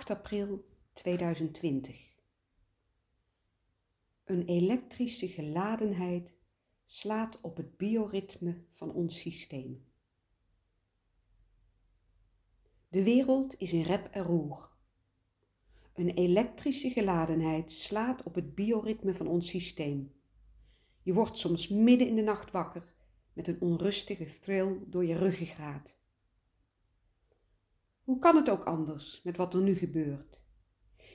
8 april 2020. Een elektrische geladenheid slaat op het bioritme van ons systeem. De wereld is in rep en roer. Een elektrische geladenheid slaat op het bioritme van ons systeem. Je wordt soms midden in de nacht wakker met een onrustige thrill door je ruggengraat. Hoe kan het ook anders met wat er nu gebeurt?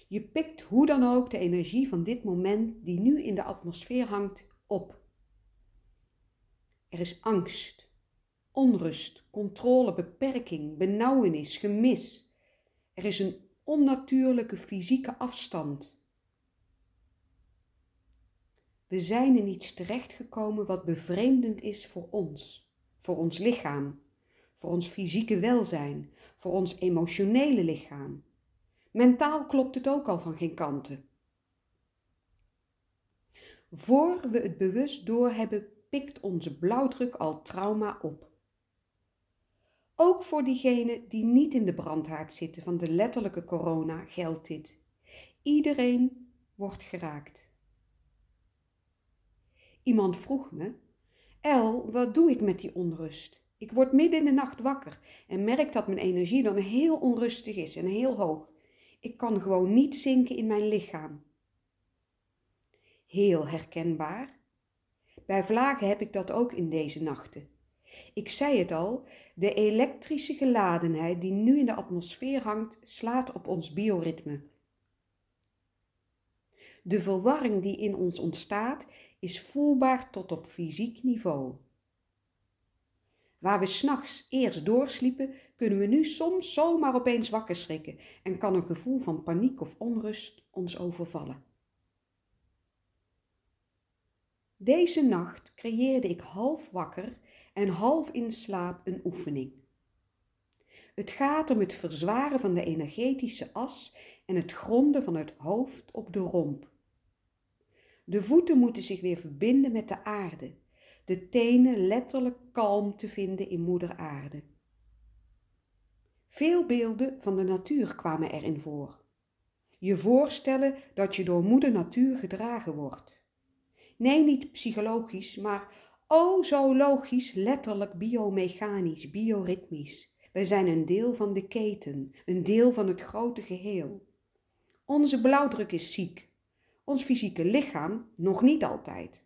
Je pikt hoe dan ook de energie van dit moment die nu in de atmosfeer hangt op. Er is angst, onrust, controle, beperking, benauwenis, gemis. Er is een onnatuurlijke fysieke afstand. We zijn in iets terechtgekomen wat bevreemdend is voor ons, voor ons lichaam, voor ons fysieke welzijn, voor ons emotionele lichaam. Mentaal klopt het ook al van geen kanten. Voor we het bewust doorhebben, pikt onze blauwdruk al trauma op. Ook voor diegenen die niet in de brandhaard zitten van de letterlijke corona geldt dit. Iedereen wordt geraakt. Iemand vroeg me: El, wat doe ik met die onrust? Ik word midden in de nacht wakker en merk dat mijn energie dan heel onrustig is en heel hoog. Ik kan gewoon niet zinken in mijn lichaam. Heel herkenbaar. Bij vlagen heb ik dat ook in deze nachten. Ik zei het al, de elektrische geladenheid die nu in de atmosfeer hangt, slaat op ons bioritme. De verwarring die in ons ontstaat, is voelbaar tot op fysiek niveau. Waar we s'nachts eerst doorsliepen, kunnen we nu soms zomaar opeens wakker schrikken en kan een gevoel van paniek of onrust ons overvallen. Deze nacht creëerde ik half wakker en half in slaap een oefening. Het gaat om het verzwaren van de energetische as en het gronden van het hoofd op de romp. De voeten moeten zich weer verbinden met de aarde, de tenen letterlijk kalm te vinden in moeder aarde. Veel beelden van de natuur kwamen erin voor. Je voorstellen dat je door moeder natuur gedragen wordt. Nee, niet psychologisch, maar oh zo logisch, letterlijk biomechanisch, bioritmisch. Wij zijn een deel van de keten, een deel van het grote geheel. Onze blauwdruk is ziek, ons fysieke lichaam nog niet altijd.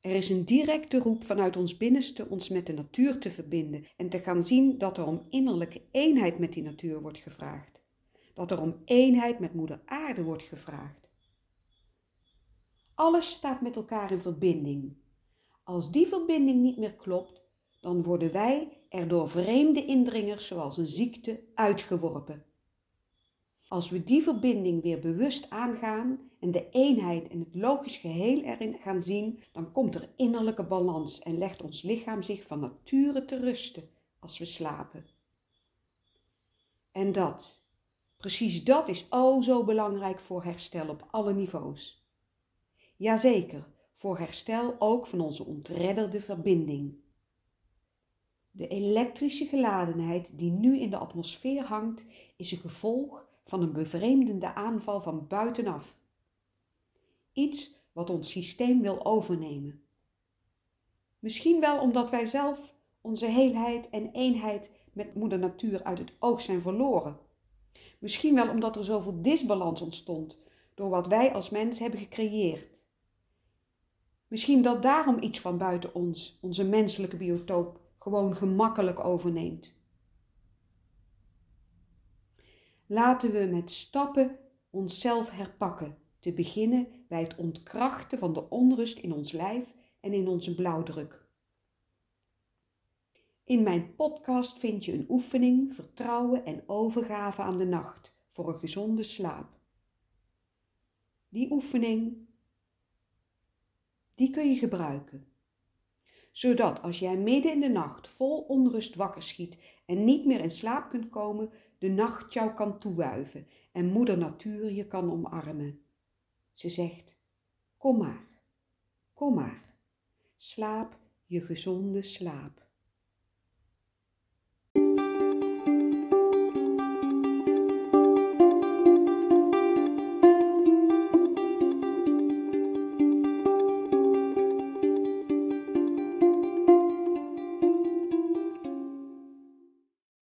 Er is een directe roep vanuit ons binnenste ons met de natuur te verbinden en te gaan zien dat er om innerlijke eenheid met die natuur wordt gevraagd. Dat er om eenheid met Moeder Aarde wordt gevraagd. Alles staat met elkaar in verbinding. Als die verbinding niet meer klopt, dan worden wij er door vreemde indringers zoals een ziekte uitgeworpen. Als we die verbinding weer bewust aangaan en de eenheid en het logisch geheel erin gaan zien, dan komt er innerlijke balans en legt ons lichaam zich van nature te rusten als we slapen. En dat, precies dat is o zo belangrijk voor herstel op alle niveaus. Jazeker, voor herstel ook van onze ontredderde verbinding. De elektrische geladenheid die nu in de atmosfeer hangt, is een gevolg van een bevreemdende aanval van buitenaf. Iets wat ons systeem wil overnemen. Misschien wel omdat wij zelf onze heelheid en eenheid met moeder natuur uit het oog zijn verloren. Misschien wel omdat er zoveel disbalans ontstond door wat wij als mens hebben gecreëerd. Misschien dat daarom iets van buiten ons, onze menselijke biotoop, gewoon gemakkelijk overneemt. Laten we met stappen onszelf herpakken, te beginnen bij het ontkrachten van de onrust in ons lijf en in onze blauwdruk. In mijn podcast vind je een oefening, vertrouwen en overgave aan de nacht voor een gezonde slaap. Die oefening, die kun je gebruiken. Zodat als jij midden in de nacht vol onrust wakker schiet en niet meer in slaap kunt komen, de nacht jou kan toewuiven en moeder natuur je kan omarmen. Ze zegt, kom maar, kom maar, slaap je gezonde slaap.